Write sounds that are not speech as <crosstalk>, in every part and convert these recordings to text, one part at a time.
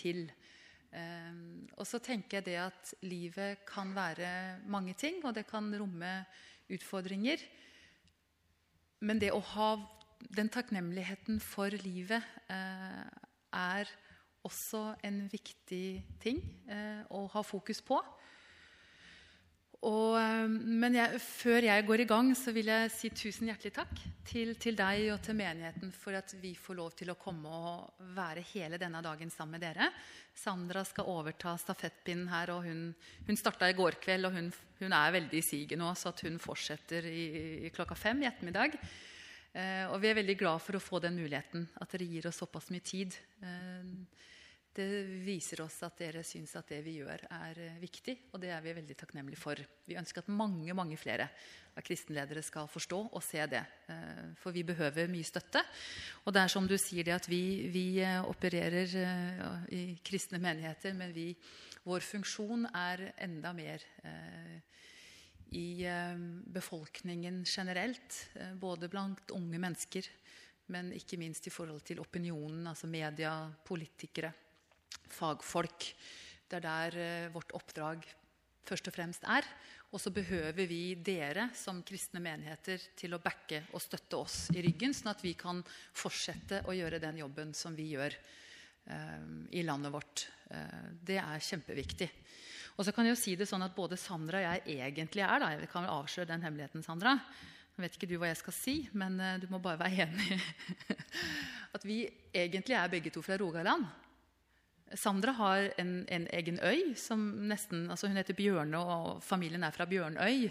til. Eh, og så tenker jeg det at livet kan være mange ting, og det kan romme utfordringer. Men det å ha den takknemligheten for livet eh, er også en viktig ting eh, å ha fokus på. Og, eh, men jeg, før jeg går i gang, så vil jeg si tusen hjertelig takk til, til, deg og til menigheten for at vi får lov til å komme og være hele denne dagen sammen med dere. Sandra skal overta stafettpinnen her, og hun, hun starta i går kveld. Og hun, hun er veldig i siget nå, så hun fortsetter i, i, klokka fem i ettermiddag. Eh, og vi er veldig glad for å få den muligheten, at dere gir oss såpass mye tid. Eh, det viser oss at dere syns at det vi gjør, er eh, viktig. Og det er vi veldig takknemlige for. Vi ønsker at mange mange flere av kristenledere skal forstå og se det. Eh, for vi behøver mye støtte. Og det er som du sier det at vi, vi eh, opererer i kristne menigheter, men vi, vår funksjon er enda mer i befolkningen generelt. Både blant unge mennesker, men ikke minst i forhold til opinionen, altså media, politikere fagfolk. Det er der eh, vårt oppdrag først og fremst er. Og så behøver vi dere som kristne menigheter til å backe og støtte oss i ryggen, sånn at vi kan fortsette å gjøre den jobben som vi gjør eh, i landet vårt. Eh, det er kjempeviktig. Og så kan jeg jo si det sånn at Både Sandra og jeg egentlig er da, Jeg kan vel avsløre den hemmeligheten, Sandra. Nå vet ikke du hva jeg skal si, men du må bare være enig. <laughs> at vi egentlig er begge to fra Rogaland. Sandra har en, en, egen øy. som nesten, altså Hun heter Bjørne, og familien er fra Bjørnøy.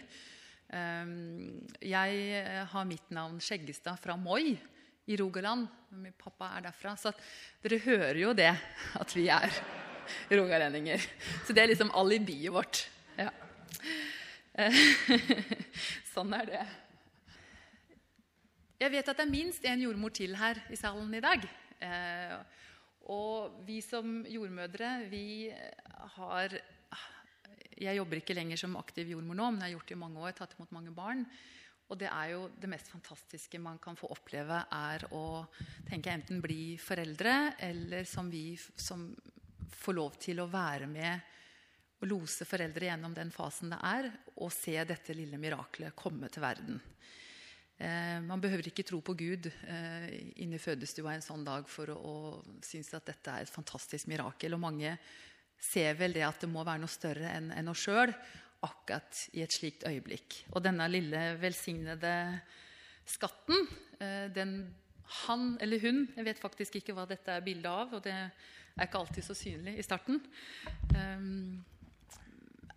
Um, jeg har mitt navn Skjeggestad fra Moi i Rogaland. Min pappa er derfra. Så dere hører jo det, at vi er <laughs> rogalendinger. Så det er liksom alibiet vårt. Ja. <laughs> sånn er det. Jeg vet at det er minst én jordmor til her i salen i dag. Og vi som jordmødre, vi har Jeg jobber ikke lenger som aktiv jordmor nå, men jeg har gjort det i mange år. tatt imot mange barn. Og det er jo det mest fantastiske man kan få oppleve, er å tenke enten bli foreldre, eller som vi som får lov til å være med og lose foreldre gjennom den fasen det er, og se dette lille miraklet komme til verden. Eh, man behøver ikke tro på Gud eh, inne i fødestua en sånn dag for å, å synes at dette er et fantastisk mirakel. Og mange ser vel det at det må være noe større enn en oss sjøl akkurat i et slikt øyeblikk. Og denne lille velsignede skatten, eh, den han eller hun Jeg vet faktisk ikke hva dette er bilde av, og det er ikke alltid så synlig i starten.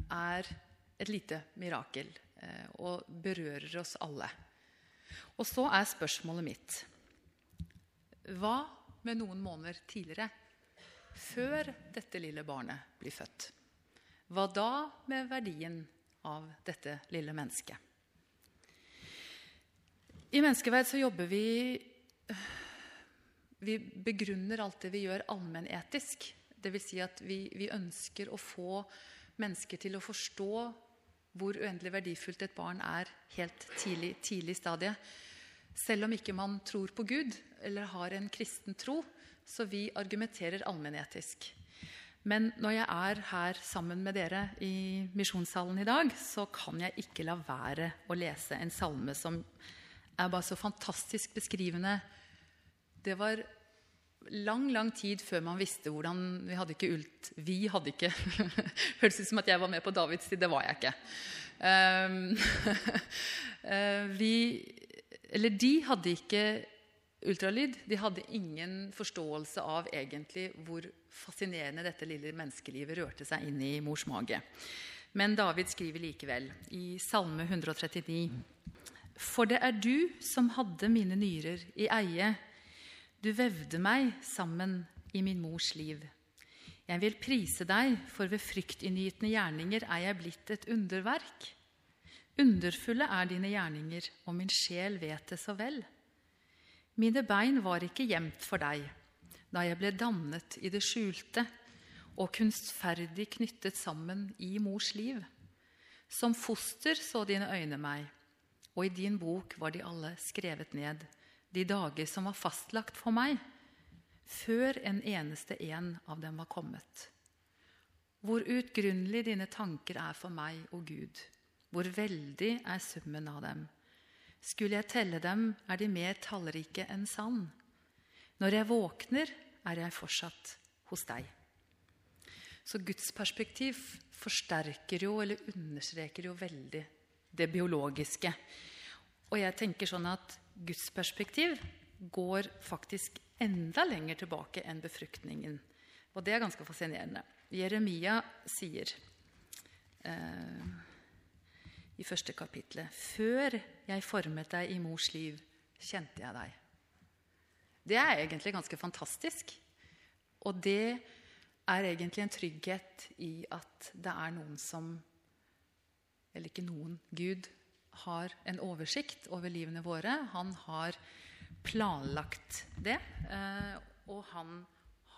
Er et lite mirakel og berører oss alle. Og så er spørsmålet mitt Hva med noen måneder tidligere? Før dette lille barnet blir født. Hva da med verdien av dette lille mennesket? I Menneskeverd så jobber vi Vi begrunner alt det vi gjør, allmennetisk. Dvs. Si at vi, vi ønsker å få mennesker til å forstå hvor uendelig verdifullt et barn er helt tidlig, tidlig stadie. Selv om ikke man tror på Gud eller har en kristen tro, så vi argumenterer allmennetisk. Men når jeg er her sammen med dere i misjonssalen i dag, så kan jeg ikke la være å lese en salme som er bare så fantastisk beskrivende. Det var lang, lang tid før man visste hvordan Vi hadde ikke ult. Vi hadde ikke <laughs> Høres ut som at jeg var med på Davids tid. Det var jeg ikke. Um, <laughs> vi eller de hadde ikke ultralyd. De hadde ingen forståelse av egentlig hvor fascinerende dette lille menneskelivet rørte seg inn i mors mage. Men David skriver likevel i Salme 139.: For det er du som hadde mine nyrer i eie. Du vevde meg sammen i min mors liv. Jeg vil prise deg, for ved fryktinngytende gjerninger er jeg blitt et underverk. Underfulle er dine gjerninger, og min sjel vet det så vel. Mine bein var ikke gjemt for deg da jeg ble dannet i det skjulte og kunstferdig knyttet sammen i mors liv. Som foster så dine øyne meg, og i din bok var de alle skrevet ned, de dager som var fastlagt for meg, før en eneste en av dem var kommet. Hvor utgrunnelig dine tanker er for meg, og Gud. Hvor veldig er summen av dem. Skulle jeg telle dem, er de mer tallrike enn sand. Når jeg våkner, er jeg fortsatt hos deg. Så Guds perspektiv forsterker jo, eller understreker jo veldig, det biologiske. Og jeg tenker sånn at Guds perspektiv går faktisk enda lenger tilbake enn befruktningen. Og det er ganske fascinerende. Jeremia sier eh, i første kapitlet Før jeg formet deg i mors liv, kjente jeg deg. Det er egentlig ganske fantastisk. Og det er egentlig en trygghet i at det er noen som Eller ikke noen. Gud har en oversikt over livene våre. Han har planlagt det. Eh, og han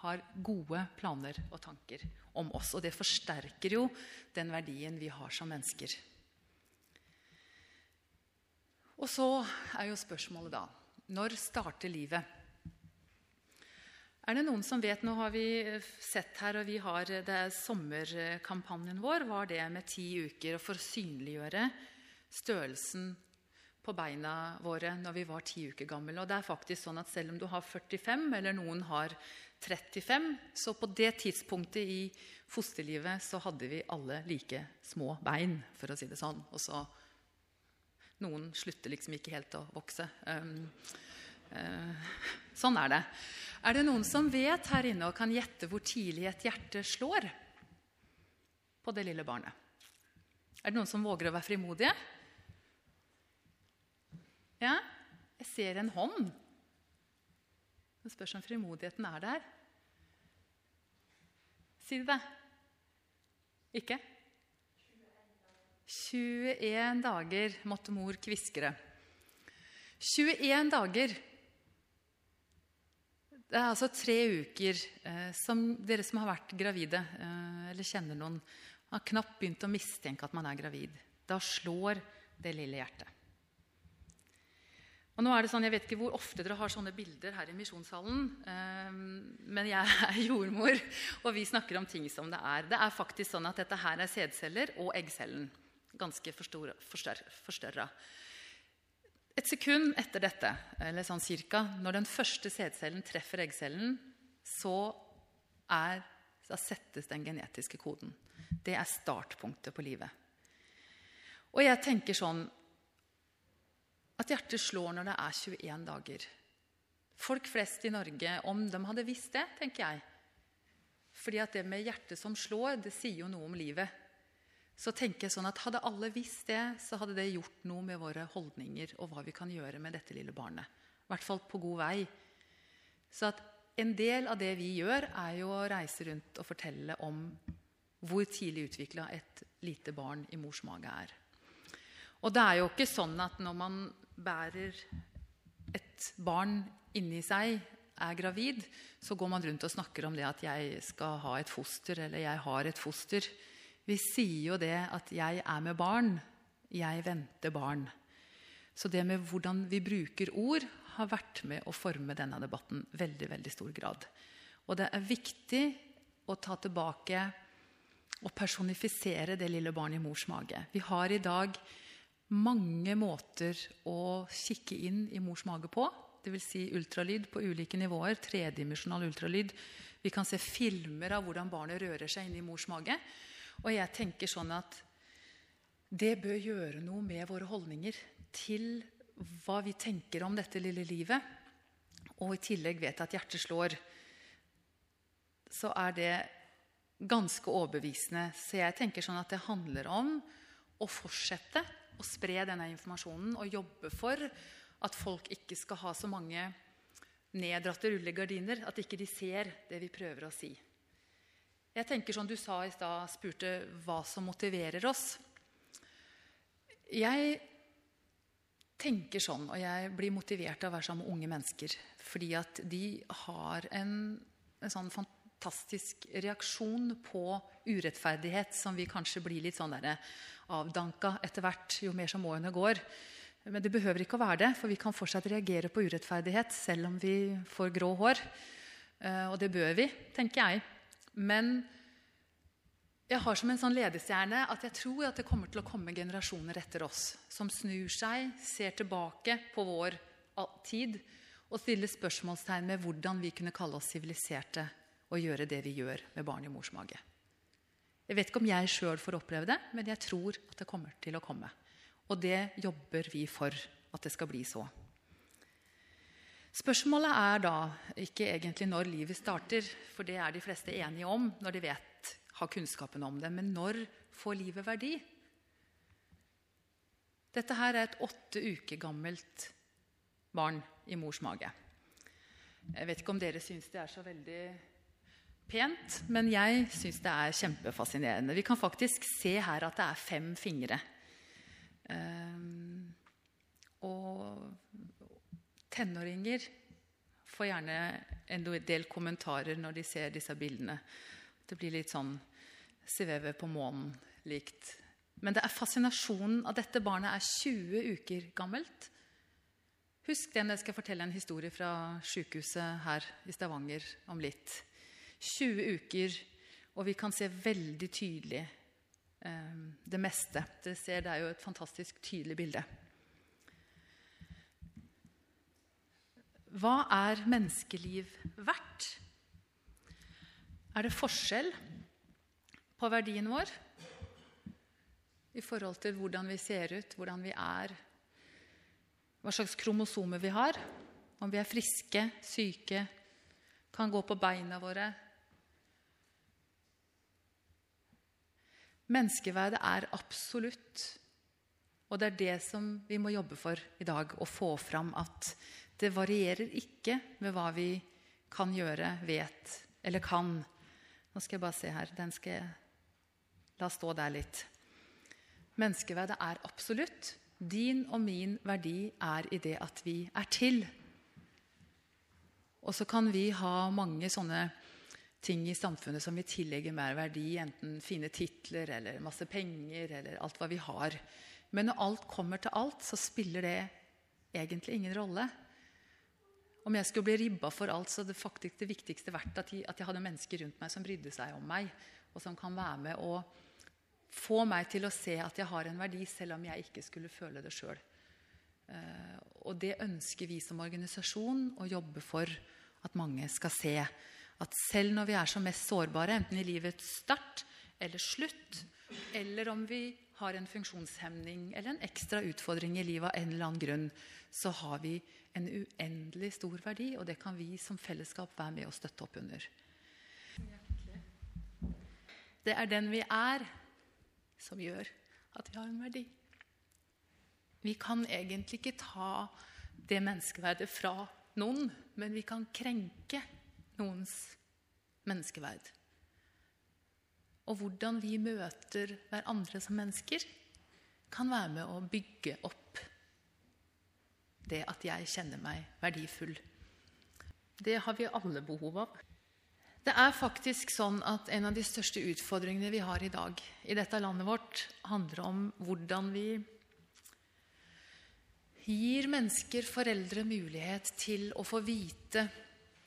har gode planer og tanker om oss. Og det forsterker jo den verdien vi har som mennesker. Og så er jo spørsmålet da Når starter livet? Er det noen som vet Nå har vi sett her, og vi har det er sommerkampanjen vår var det med ti uker. Og for å synliggjøre størrelsen på beina våre når vi var ti uker gamle. Og det er faktisk sånn at selv om du har 45, eller noen har 35, så på det tidspunktet i fosterlivet så hadde vi alle like små bein, for å si det sånn. Og så Noen slutter liksom ikke helt å vokse. Um, uh, sånn er det. Er det noen som vet her inne og kan gjette hvor tidlig et hjerte slår på det lille barnet? Er det noen som våger å være frimodige? Ja, jeg ser en hånd. Det spørs om frimodigheten er der. Si det. Ikke? 21 dager måtte mor kviske det. 21 dager. Det er altså tre uker eh, som dere som har vært gravide, eh, eller kjenner noen, har knapt begynt å mistenke at man er gravid. Da slår det lille hjertet. Og nå er det sånn, Jeg vet ikke hvor ofte dere har sånne bilder her i misjonssalen. Um, men jeg <laughs> er jordmor, og vi snakker om ting som det er. Det er faktisk sånn at dette her er sædceller og eggcellen. Ganske forstørra. Et sekund etter dette, eller sånn cirka, når den første sædcellen treffer eggcellen, så, er, så settes den genetiske koden. Det er startpunktet på livet. Og jeg tenker sånn at hjertet slår når det er 21 dager. Folk flest i Norge, om de hadde visst det, tenker jeg Fordi at det med hjertet som slår, det sier jo noe om livet. Så tenker jeg sånn at Hadde alle visst det, så hadde det gjort noe med våre holdninger og hva vi kan gjøre med dette lille barnet. I hvert fall på god vei. Så at en del av det vi gjør, er jo å reise rundt og fortelle om hvor tidlig utvikla et lite barn i mors mage er. Og det er jo ikke sånn at når man bærer et barn inni seg, er gravid, så går man rundt og snakker om det at 'jeg skal ha et foster', eller 'jeg har et foster'. Vi sier jo det at 'jeg er med barn', 'jeg venter barn'. Så det med hvordan vi bruker ord, har vært med å forme denne debatten veldig, veldig stor grad. Og det er viktig å ta tilbake og personifisere det lille barnet i mors mage. Vi har i dag mange måter å kikke inn i mors mage på. Dvs. Si ultralyd på ulike nivåer. Tredimensjonal ultralyd. Vi kan se filmer av hvordan barnet rører seg inn i mors mage. Og jeg tenker sånn at det bør gjøre noe med våre holdninger til hva vi tenker om dette lille livet. Og i tillegg vet jeg at hjertet slår. Så er det ganske overbevisende. Så jeg tenker sånn at det handler om å fortsette å spre denne informasjonen og jobbe for at folk ikke skal ha så mange neddratte rullegardiner. At ikke de ser det vi prøver å si. Jeg tenker som Du sa i stad, spurte hva som motiverer oss. Jeg tenker sånn, og jeg blir motivert av å være sammen med unge mennesker. Fordi at de har en, en sånn fantastisk reaksjon på urettferdighet som vi kanskje blir litt sånn der avdanka etter hvert jo mer som årene går. Men det behøver ikke å være det, for vi kan fortsatt reagere på urettferdighet selv om vi får grå hår. Eh, og det bør vi, tenker jeg. Men jeg har som en sånn ledestjerne at jeg tror at det kommer til å komme generasjoner etter oss som snur seg, ser tilbake på vår tid og stiller spørsmålstegn med hvordan vi kunne kalle oss siviliserte og gjøre det vi gjør med barn i mors mage. Jeg vet ikke om jeg sjøl får oppleve det, men jeg tror at det kommer til å komme. Og det jobber vi for at det skal bli så. Spørsmålet er da ikke egentlig når livet starter, for det er de fleste enige om når de vet, har kunnskapen om det. Men når får livet verdi? Dette her er et åtte uker gammelt barn i mors mage. Jeg vet ikke om dere syns det er så veldig pent, men jeg syns det er kjempefascinerende. Vi kan faktisk se her at det er fem fingre. Um, og tenåringer får gjerne en del kommentarer når de ser disse bildene. Det blir litt sånn sveve på månen-likt. Men det er fascinasjonen av dette barnet er 20 uker gammelt. Husk det når jeg skal fortelle en historie fra sykehuset her i Stavanger om litt. 20 uker, og vi kan se veldig tydelig eh, det meste. Dere ser, det er jo et fantastisk tydelig bilde. Hva er menneskeliv verdt? Er det forskjell på verdien vår i forhold til hvordan vi ser ut, hvordan vi er, hva slags kromosomer vi har, om vi er friske, syke, kan gå på beina våre, Menneskeverdet er absolutt. Og det er det som vi må jobbe for i dag. Å få fram at det varierer ikke med hva vi kan gjøre, vet eller kan. Nå skal jeg bare se her. Den skal jeg la stå der litt. Menneskeverdet er absolutt. Din og min verdi er i det at vi er til. Og så kan vi ha mange sånne ting i samfunnet som vi tillegger mer verdi, enten fine titler eller masse penger eller alt hva vi har. Men når alt kommer til alt, så spiller det egentlig ingen rolle. Om jeg skulle bli ribba for alt, så det faktisk det viktigste vært at jeg, at jeg hadde mennesker rundt meg som brydde seg om meg, og som kan være med og få meg til å se at jeg har en verdi, selv om jeg ikke skulle føle det sjøl. Uh, og det ønsker vi som organisasjon å jobbe for at mange skal se at selv når vi er som mest sårbare, enten i livets start eller slutt, eller om vi har en funksjonshemning eller en ekstra utfordring i livet av en eller annen grunn, så har vi en uendelig stor verdi, og det kan vi som fellesskap være med og støtte opp under. Det er den vi er, som gjør at vi har en verdi. Vi kan egentlig ikke ta det menneskeverdet fra noen, men vi kan krenke noens menneskeverd. Og hvordan vi møter hverandre som mennesker, kan være med å bygge opp det at jeg kjenner meg verdifull. Det har vi alle behov av. Det er faktisk sånn at En av de største utfordringene vi har i dag i dette landet vårt, handler om hvordan vi gir mennesker, foreldre, mulighet til å få vite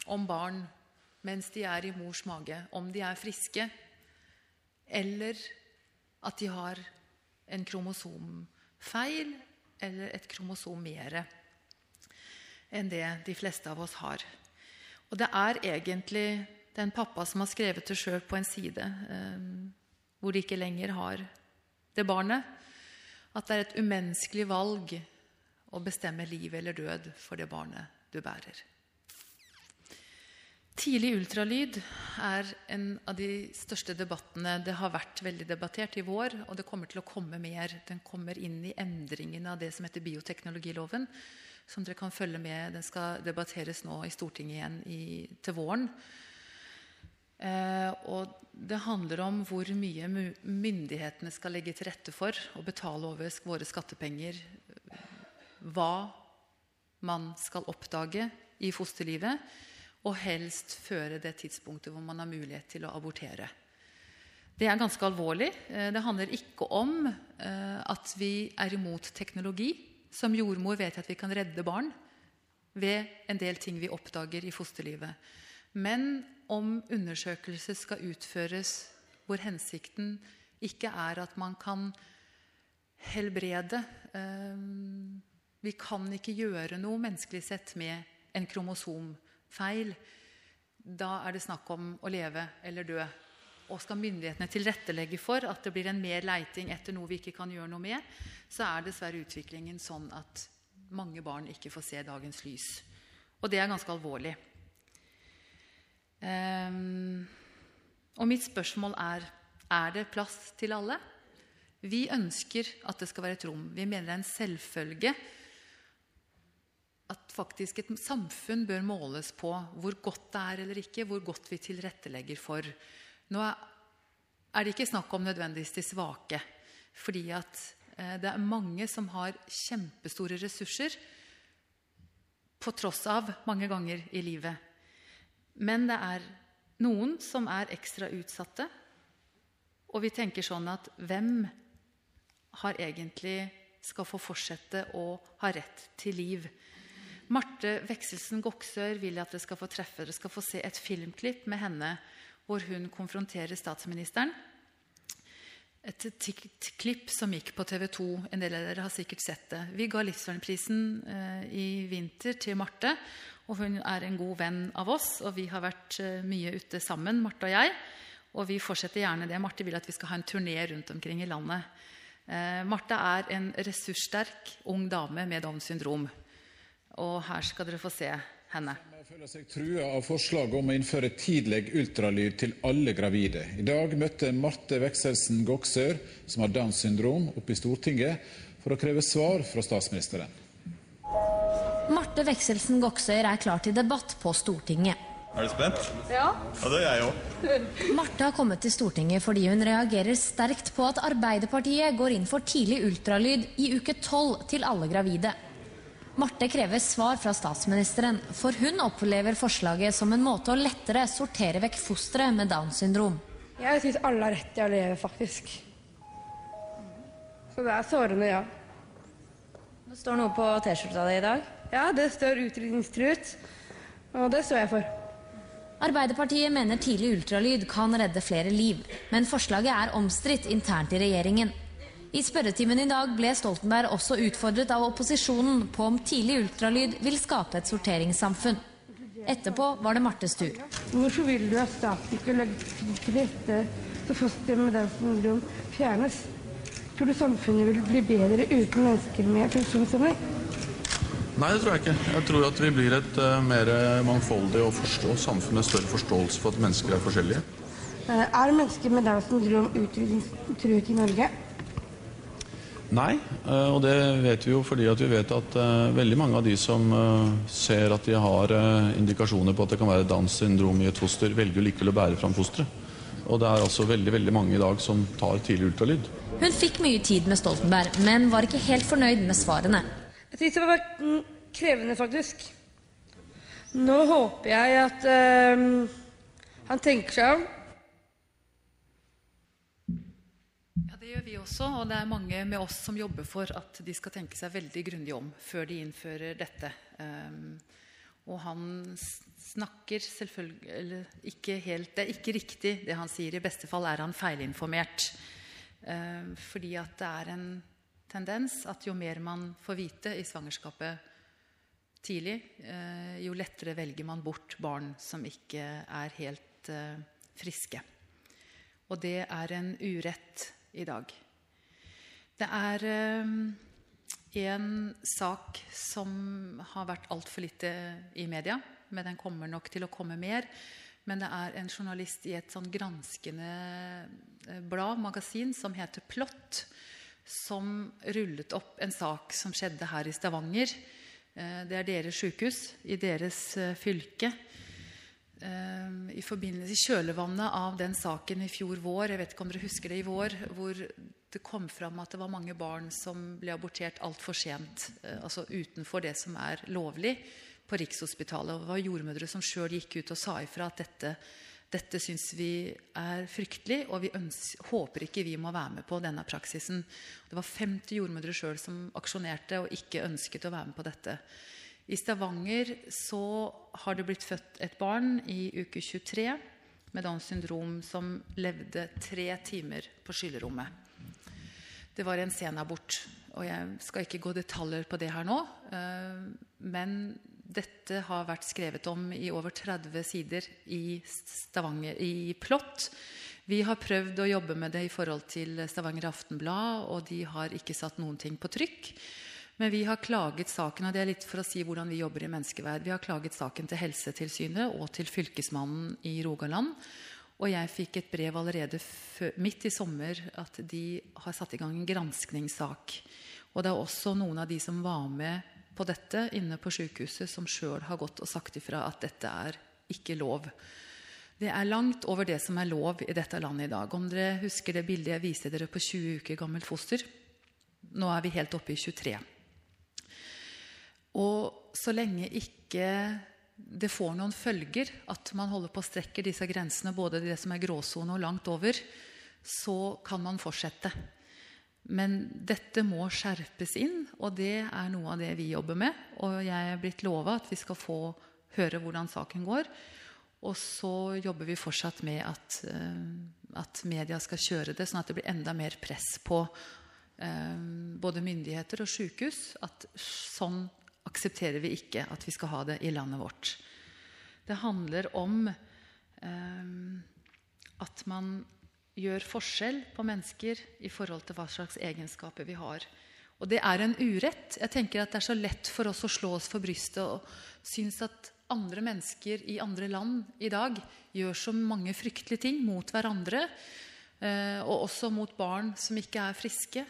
om barn mens de er i mors mage, om de er friske, eller at de har en kromosomfeil eller et kromosom mer enn det de fleste av oss har. Og det er egentlig den pappa som har skrevet det sjøl på en side, eh, hvor de ikke lenger har det barnet, at det er et umenneskelig valg å bestemme liv eller død for det barnet du bærer. Tidlig ultralyd er en av de største debattene. Det har vært veldig debattert i vår, og det kommer til å komme mer. Den kommer inn i endringene av det som heter bioteknologiloven, som dere kan følge med. Den skal debatteres nå i Stortinget igjen i, til våren. Eh, og det handler om hvor mye myndighetene skal legge til rette for å betale over våre skattepenger. Hva man skal oppdage i fosterlivet og helst føre det tidspunktet hvor man har mulighet til å abortere. Det er ganske alvorlig. Eh, det handler ikke om eh, at vi er imot teknologi. Som jordmor vet jeg at vi kan redde barn ved en del ting vi oppdager i fosterlivet. Men om undersøkelser skal utføres hvor hensikten ikke er at man kan helbrede eh, Vi kan ikke gjøre noe menneskelig sett med en kromosomfeil. Da er det snakk om å leve eller dø. Og skal myndighetene tilrettelegge for at det blir en mer leiting etter noe vi ikke kan gjøre noe med, så er dessverre utviklingen sånn at mange barn ikke får se dagens lys. Og det er ganske alvorlig. Um, og mitt spørsmål er er det plass til alle. Vi ønsker at det skal være et rom. Vi mener det er en selvfølge faktisk et samfunn bør måles på hvor godt det er eller ikke, hvor godt vi tilrettelegger for. Nå er det ikke snakk om nødvendigvis de svake, fordi at eh, det er mange som har kjempestore ressurser på tross av mange ganger i livet. Men det er noen som er ekstra utsatte. Og vi tenker sånn at hvem har egentlig skal få fortsette å ha rett til liv? Marte Vekselsen Goksør vil at dere skal få treffe dere skal få se et filmklipp med henne hvor hun konfronterer statsministeren. Et klipp som gikk på TV 2. En del av dere har sikkert sett det. Vi ga Livsvernprisen eh, i vinter til Marte. og Hun er en god venn av oss, og vi har vært eh, mye ute sammen. Marte og jeg, og vi fortsetter gjerne det. Marte vil at vi skal ha en turné rundt omkring i landet. Eh, Marte er en ressurssterk ung dame med Downs syndrom. Og her skal dere få se henne. Jeg føler seg trua av forslaget om å innføre tidlig ultralyd til alle gravide. I dag møtte Marte Vekselsen Goksør, som har Downs syndrom, oppe i Stortinget for å kreve svar fra statsministeren. Marte Vekselsen Goksøyr er klar til debatt på Stortinget. Er du spent? Ja. Ja, det er jeg òg. Marte har kommet til Stortinget fordi hun reagerer sterkt på at Arbeiderpartiet går inn for tidlig ultralyd i uke tolv til alle gravide. Marte krever svar fra statsministeren, for hun opplever forslaget som en måte å lettere sortere vekk fostre med Downs syndrom. Jeg syns alle har rett til å leve, faktisk. Så det er sårende, ja. Det står noe på T-skjorta di i dag. Ja, det står utrydningstruet, og det står jeg for. Arbeiderpartiet mener tidlig ultralyd kan redde flere liv, men forslaget er omstridt internt i regjeringen. I spørretimen i dag ble Stoltenberg også utfordret av opposisjonen på om tidlig ultralyd vil skape et sorteringssamfunn. Etterpå var det Martes tur. Hvorfor vil du at staten skal legge til rette så fosteret med Downs syndrom fjernes? Tror du samfunnet vil bli bedre uten mennesker med funksjonshemning? Nei, det tror jeg ikke. Jeg tror at vi blir et uh, mer mangfoldig og, og samfunn med større forståelse for at mennesker er forskjellige. Uh, er mennesker med Downs syndrom utrydningstruet i Norge? Nei, eh, og det vet vi jo fordi at vi vet at uh, veldig mange av de som uh, ser at de har indikasjoner på at det kan være Downs syndrom i et foster, velger likevel å bære fram fosteret. Og det er altså veldig veldig mange i dag som tar tidlig ultralyd. Hun fikk mye tid med Stoltenberg, men var ikke helt fornøyd med svarene. Jeg syns det var mm, krevende, faktisk. Nå håper jeg at han tenker seg om Det gjør vi også, og det er mange med oss som jobber for at de skal tenke seg veldig grundig om før de innfører dette. Um, og han snakker selvfølgelig ikke helt Det er ikke riktig det han sier. I beste fall er han feilinformert. Um, fordi at det er en tendens at jo mer man får vite i svangerskapet tidlig, uh, jo lettere velger man bort barn som ikke er helt uh, friske. Og det er en urett i dag. Det er eh, en sak som har vært altfor lite i media, men den kommer nok til å komme mer. Men det er en journalist i et sånn granskende eh, blad, magasin, som heter Plott, som rullet opp en sak som skjedde her i Stavanger. Eh, det er deres sykehus i deres fylke. Ehm, i forbindelse i kjølvannet av den saken i fjor vår, jeg vet ikke om dere husker det i vår, hvor det kom fram at det var mange barn som ble abortert altfor sent, eh, altså utenfor det som er lovlig, på Rikshospitalet. Og det var jordmødre som sjøl gikk ut og sa ifra at dette, dette syns vi er fryktelig, og vi håper ikke vi må være med på denne praksisen. Det var 50 jordmødre sjøl som aksjonerte og ikke ønsket å være med på dette. I Stavanger så har det blitt født et barn i uke 23 med Downs syndrom som levde tre timer på skyllerommet. Det var en senabort. Og jeg skal ikke gå detaljer på det her nå. eh, Men dette har vært skrevet om i over 30 sider i Stavanger, i Plott. Vi har prøvd å jobbe med det i forhold til Stavanger Aftenblad, og de har ikke satt noen ting på trykk. Men vi har klaget saken, og det er litt for å si hvordan vi jobber i menneskeverd. Vi har klaget saken til Helsetilsynet og til Fylkesmannen i Rogaland. Og jeg fikk et brev allerede midt i sommer at de har satt i gang en granskningssak. Og det er også noen av de som var med på dette inne på sykehuset, som sjøl har gått og sagt ifra at dette er ikke lov. Det er langt over det som er lov i dette landet i dag. Om dere husker det bildet jeg viste dere på 20 uker gammelt foster. Nå er vi helt oppe i 23. Og så lenge ikke det får noen følger at man holder på å strekke disse grensene, både det som er gråsone og langt over, så kan man fortsette. Men dette må skjerpes inn, og det er noe av det vi jobber med. Og jeg er blitt lova at vi skal få høre hvordan saken går. Og så jobber vi fortsatt med at, uh, at media skal kjøre det, sånn at det blir enda mer press på uh, både myndigheter og sykehus. At sånn aksepterer vi ikke at vi skal ha det i landet vårt. Det handler om eh, at man gjør forskjell på mennesker i forhold til hva slags egenskaper vi har. Og det er en urett. Jeg tenker at Det er så lett for oss å slå oss for brystet og synes at andre mennesker i andre land i dag gjør så mange fryktelige ting mot hverandre, eh, og også mot barn som ikke er friske.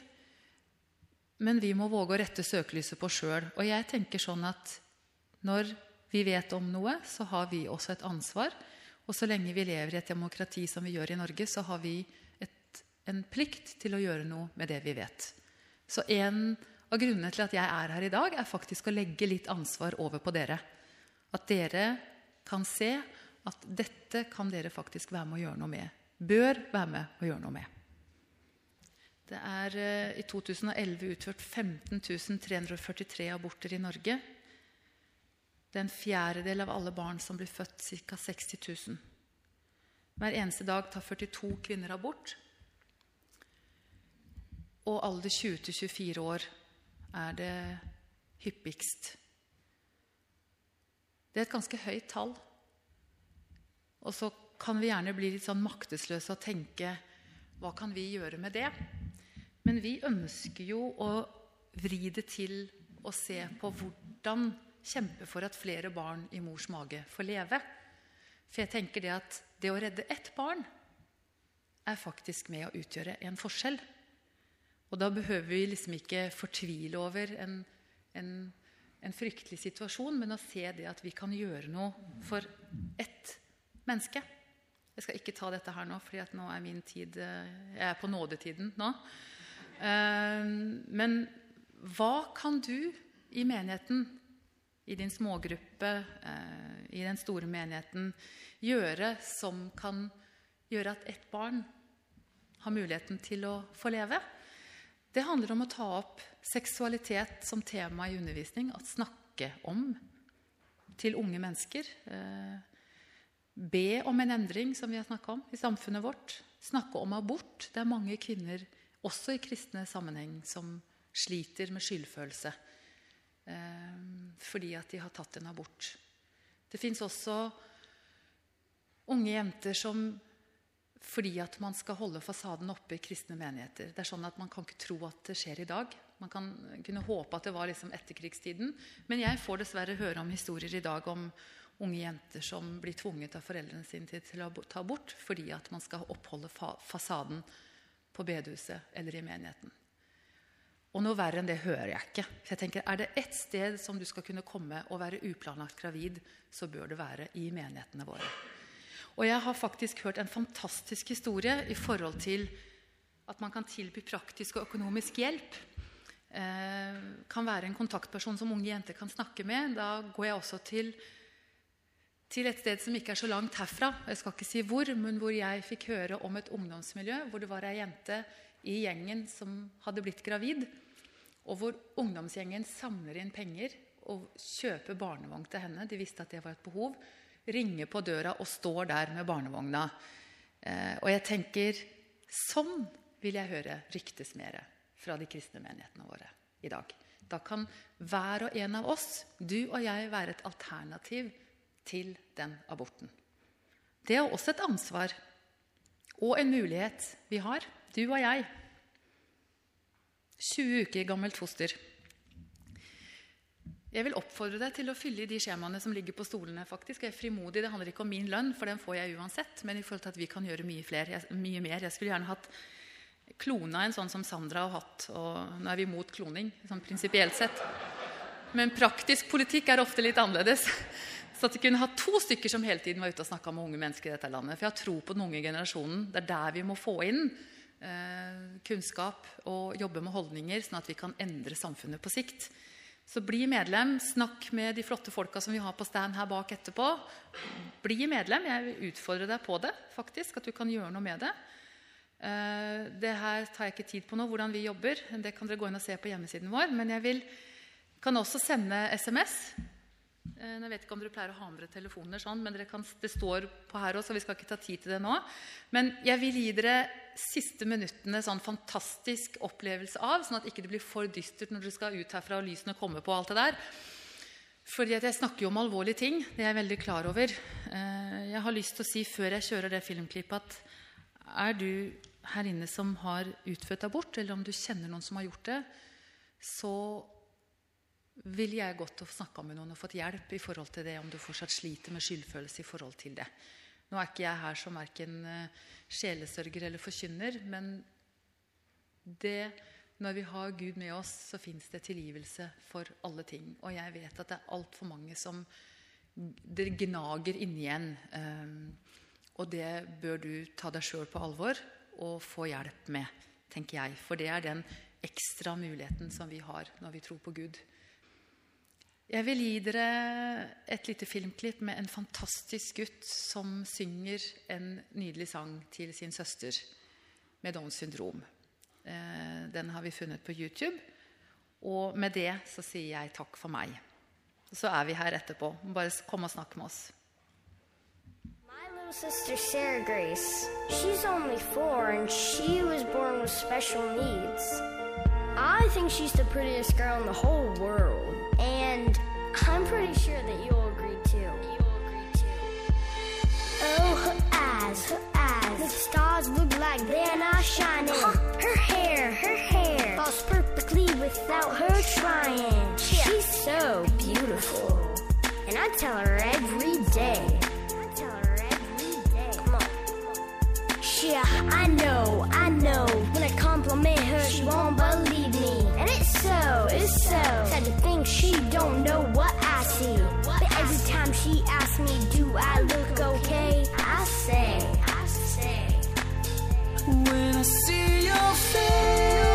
Men vi må våge å rette søkelyset på sjøl. Og jeg tenker sånn at når vi vet om noe, så har vi også et ansvar. Og så lenge vi lever i et demokrati som vi gjør i Norge, så har vi et, en plikt til å gjøre noe med det vi vet. Så en av grunnene til at jeg er her i dag, er faktisk å legge litt ansvar over på dere. At dere kan se at dette kan dere faktisk være med å gjøre noe med. Bør være med å gjøre noe med. Det er uh, i 2011 utført 15 343 aborter i Norge. Det er en fjerdedel av alle barn som blir født, ca. 60 000. Hver eneste dag tar 42 kvinner abort. Og alder 20-24 år er det hyppigst. Det er et ganske høyt tall. Og så kan vi gjerne bli litt sånn maktesløse og tenke hva kan vi gjøre med det? Men vi ønsker jo å vri det til å se på hvordan kjempe for at flere barn i mors mage får leve. For jeg tenker det at det å redde ett barn er faktisk med å utgjøre en forskjell. Og da behøver vi liksom ikke fortvile over en, en en fryktelig situasjon, men å se det at vi kan gjøre noe for ett menneske. Jeg skal ikke ta dette her nå, for nå er min tid eh, Jeg er på nådetiden nå. Eh, men hva kan du i menigheten, i din smågruppe, eh, i den store menigheten, gjøre som kan gjøre at ett barn har muligheten til å få leve? Det handler om å ta opp seksualitet som tema i undervisning. Å snakke om til unge mennesker. Eh, be om en endring, som vi har snakka om, i samfunnet vårt. Snakke om abort. Det er mange kvinner, også i kristne sammenheng, som sliter med skyldfølelse eh, fordi at de har tatt en abort. Det fins også unge jenter som fordi at man skal holde fasaden oppe i kristne menigheter. Det er sånn at Man kan ikke tro at det skjer i dag. Man kan kunne håpe at det var liksom etterkrigstiden. Men jeg får dessverre høre om historier i dag om unge jenter som blir tvunget av foreldrene sine til, å ta abort fordi at man skal oppholde fasaden på bedehuset eller i menigheten. Og noe verre enn det hører jeg ikke. Så jeg tenker, Er det ett sted som du skal kunne komme og være uplanlagt gravid, så bør det være i menighetene våre. Og jeg har faktisk hørt en fantastisk historie i forhold til at man kan tilby praktisk og økonomisk hjelp. Eh, kan være en kontaktperson som unge jenter kan snakke med. Da går jeg også til, til et sted som ikke er så langt herfra. Jeg skal ikke si hvor, men hvor jeg fikk høre om et ungdomsmiljø hvor det var ei jente i gjengen som hadde blitt gravid. Og hvor ungdomsgjengen samler inn penger og kjøper barnevogn til henne. De visste at det var et behov. Ringer på døra og står der med barnevogna. Eh, og jeg tenker sånn vil jeg høre ryktes mer fra de kristne menighetene våre i dag. Da kan hver og en av oss, du og jeg, være et alternativ til den aborten. Det er også et ansvar og en mulighet vi har, du og jeg. 20 uker gammelt foster. Jeg vil oppfordre deg til å fylle i de skjemaene som ligger på stolene. faktisk. Jeg er frimodig, Det handler ikke om min lønn, for den får jeg uansett. Men i forhold til at vi kan gjøre mye, flere, mye mer. Jeg skulle gjerne hatt klona en sånn som Sandra har hatt. Og nå er vi mot kloning, sånn prinsipielt sett. Men praktisk politikk er ofte litt annerledes. Så at vi kunne ha to stykker som hele tiden var ute og snakka med unge mennesker i dette landet. For jeg har tro på den unge generasjonen. Det er der vi må få inn eh, kunnskap og jobbe med holdninger, sånn at vi kan endre samfunnet på sikt. Så bli medlem. Snakk med de flotte folka som vi har på stand her bak etterpå. Bli medlem. Jeg vil utfordre deg på det, faktisk, at du kan gjøre noe med det. Eh, det her tar jeg ikke tid på nå, hvordan vi jobber. Det kan dere gå inn og se på hjemmesiden vår. Men jeg vil, kan også sende SMS. Eh, jeg vet ikke om dere pleier å ha med dere telefoner, sånn, men kan, det står på her også, så vi skal ikke ta tid til det nå. Men jeg vil gi dere siste minuttene sånn fantastisk opplevelse av, sånn at ikke det blir for dystert når dere skal ut herfra og lysene kommer på. alt det der. Fordi Jeg snakker jo om alvorlige ting. Det er jeg veldig klar over. Eh, jeg har lyst til å si før jeg kjører det filmklippet, at er du her inne som har utført abort, eller om du kjenner noen som har gjort det, så vil jeg godt å snakke med noen og fått hjelp i forhold til det, om du fortsatt sliter med skyldfølelse i forhold til det. Nå er ikke jeg her som verken eh, sjelesørger eller forkynner, men det, når vi har Gud med oss, så fins det tilgivelse for alle ting. Og jeg vet at det er altfor mange som det gnager inni igjen. Eh, og det bør du ta deg sjøl på alvor og få hjelp med, tenker jeg. For det er den ekstra muligheten som vi har når vi tror på Gud. Jeg vil gi dere et lite filmklipp med en fantastisk gutt som synger en nydelig sang til sin søster med Downs syndrom. Eh, den har vi funnet på YouTube. Og med det så sier jeg takk for meg. Så er vi her etterpå. Bare kom og snakk med oss. My little sister Sarah Grace, she's only four and she was born with special needs. I think she's the prettiest girl in the whole world. And I'm pretty sure that you'll agree too. You'll agree too. Oh, her eyes, her eyes. The stars look like they're not shining. Huh. Her hair, her hair falls perfectly without her trying. She's so beautiful. And I tell her every day. I tell her every day. Come on. Yeah, I know, I know. When I compliment her, she won't believe me. So, it's so sad to think she don't know what I see. But every time she asks me, do I look okay? I say, I say. When I see your face,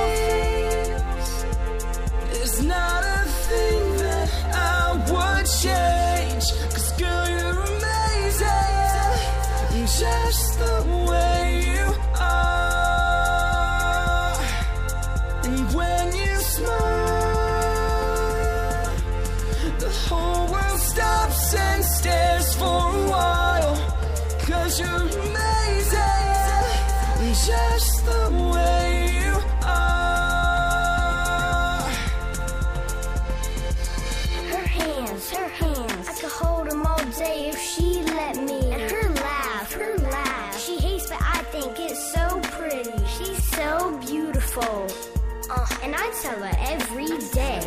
every day.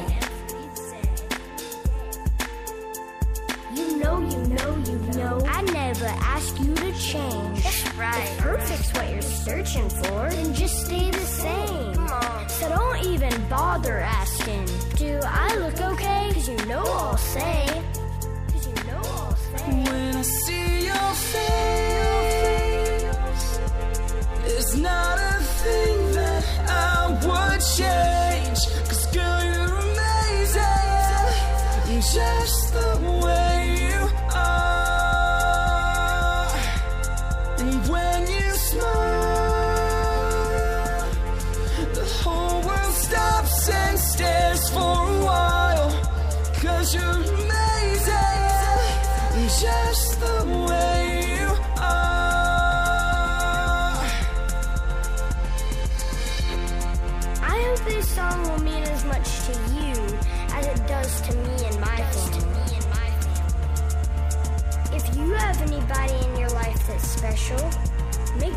You know, you know, you know. I never ask you to change. That's right. If perfect's what you're searching for, then just stay the same. Come on. So don't even bother asking. Do I look okay? Cause you know I'll say.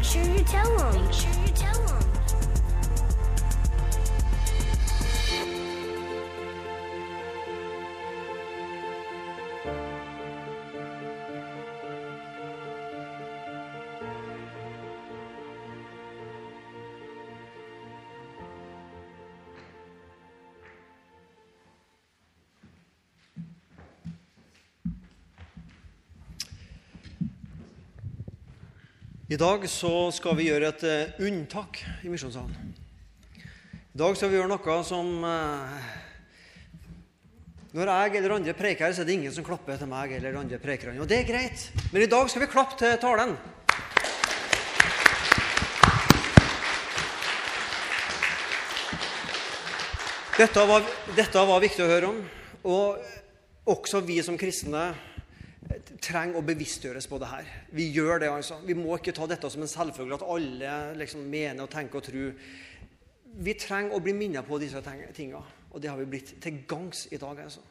Sure you tell them. I dag så skal vi gjøre et eh, unntak i misjonssalen. I dag skal vi gjøre noe som eh, Når jeg eller andre preker her, så er det ingen som klapper til meg eller andre prekerne. Og det er greit, men i dag skal vi klappe til talen. Dette var, dette var viktig å høre om. Og også vi som kristne trenger å bevisstgjøres på det her. Vi gjør det, altså. Vi må ikke ta dette som en selvfølge at alle liksom mener og tenker og tror. Vi trenger å bli minnet på disse tingene, og det har vi blitt til gangs i dag. altså.